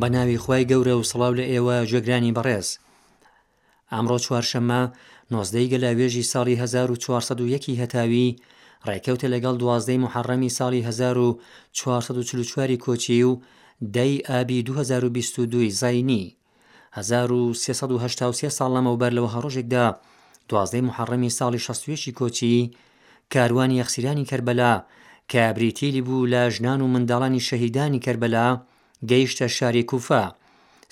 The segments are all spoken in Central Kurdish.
بە ناوی خی گەورە و سڵاو لە ئێوە جێگرانی بەڕێز ئامڕۆ چوارشەممە نۆزدەی گەلاوێژی ساڵی 1940 هەتاوی ڕێکەوتە لەگەڵ دوازدەی محەڕەمی ساڵی 1940 کۆچی و دەی ئابی 2022 زینی هەزار و سێ سەد و هەشتا و سێ ساڵ لەمەوبەر لە وەها ڕۆژێکدا دوازدەی محەڕەمی ساڵی شەست و یەکی کۆچی کاروانی یەخسیرانی کەربەلا کە بریتیی بوو لە ژنان و منداڵانی شەهیدانی کەربەلا گەیشتە شاری کوفە.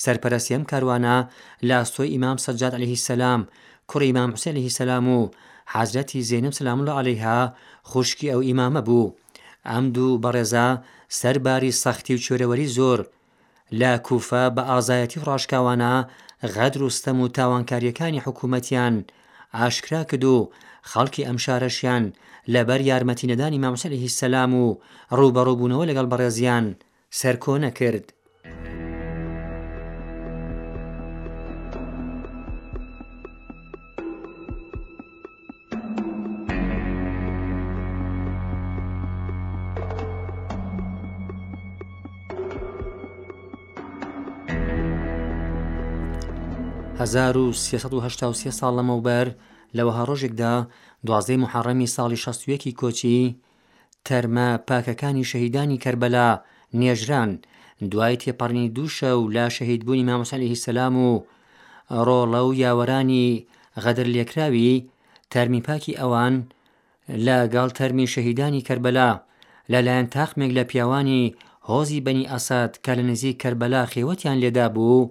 سەرپەرەستی ئەم کاروانە لە ئەستۆی ئیمام سەجاد عەلەیهی سەلام کوڕی ئیمام حوسێن عەلەیهی سەلام و حەزرەتی زەینەب سەلام اللە عەلەیها خوشکی ئەو ئیمامە بوو. ئەم دوو بەڕێزە سەر باری سەختی و کوێرەوەری زۆر لە کوفە بە ئازایەتی و ڕاشکاوانە غەدر و ستەم و تاوانکارییەکانی حکوومەتیان ئاشکرا کرد و خەڵکی ئەم شارەشیان لە بەر یارمەتی نەدانی مامۆستا عەلەیهی سەلام و ڕووبەڕوو بوونەوە لەگەڵ بەڕێزیان سەرکۆ نەکرد. هەزار و سێ سەد و هەشتا و سێ ساڵ لەمەوبەر لە وەها ڕۆژێکدا دوازدەی موحەڕەمی ساڵی شەست و یەکی کۆچی، تەرمە پاکەکانی شەهیدانی کەربەلا نێژران، دوای تێپەڕینی دوو شەو لە شەهیدبوونی مام حوسێن عەلەیهی سەلام و ڕۆڵە و یاوەرانی غەدر لێکراوی، تەرمی پاکی ئەوان لە گەڵ تەرمی شەهیدانی کەربەلا لە لایەن تاقمێک لە پیاوانی هۆزی بەنی ئەسەد کە لە نزیک کەربەلا خێوەتیان لێدابوو،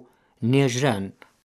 نێژران.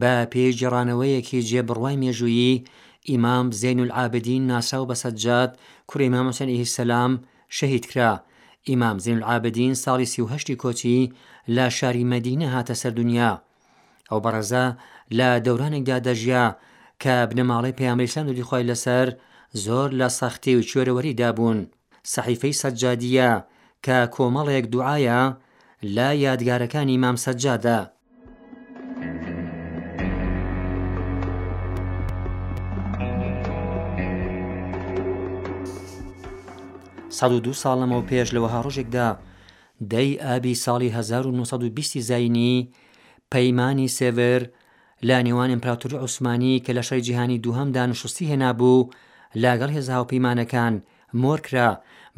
بە پێی گێڕانەوەیەکی جێ بڕوای مێژوویی، ئیمام زەین العابدین ناسراو بە سەجاد کوڕی ئیمام حوسێن علیە السلام شەهید کرا، ئیمام زەین العابدین ساڵی سی و هەشتی کۆچی لە شاری مەدینە هاتە سەر دونیا، ئەو بەڕێزە لە دەورانێکدا دەژیا کە بنەماڵەی پەیامبەری ئیسلام دروودی خوای لەسەر زۆر لە سەختی و کوێرەوەریدا بوون، سەحیفەی سەجادیە کە کۆمەڵێک دوعایە لە یادگارەکانی ئیمام سەجادە. سەد و دوو ساڵ لەمەوپێش لە وەها ڕۆژێکدا دەی ئابی ساڵی 1920 زینی پەیمانی سێڤر لە نێوان ئیمپراتوری عوسمانی کە لە شەڕی جیهانی دووهەمدا نشستی هێنابوو لاگەڵ هێزا هاوپەیمانەکان مۆر کرا،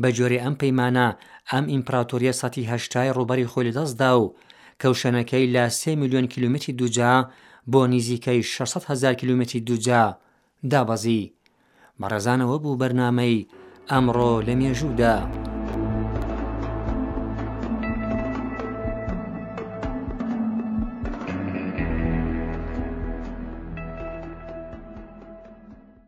بە گوێرەی ئەم پەیمانە ئەم ئیمپراتۆریە سەتی هەشتای ڕووبەری خۆی لە دەست دا و کەوشەنەکەی لە سێ ملیۆن کیلۆمەتری دووجا بۆ نیزیکەی شەش سەد هەزار کیلۆمەتری دووجا دابەزی. بەڕێزان ئەوە بوو بەرنامەی ئەمڕۆ لە مێژوودا.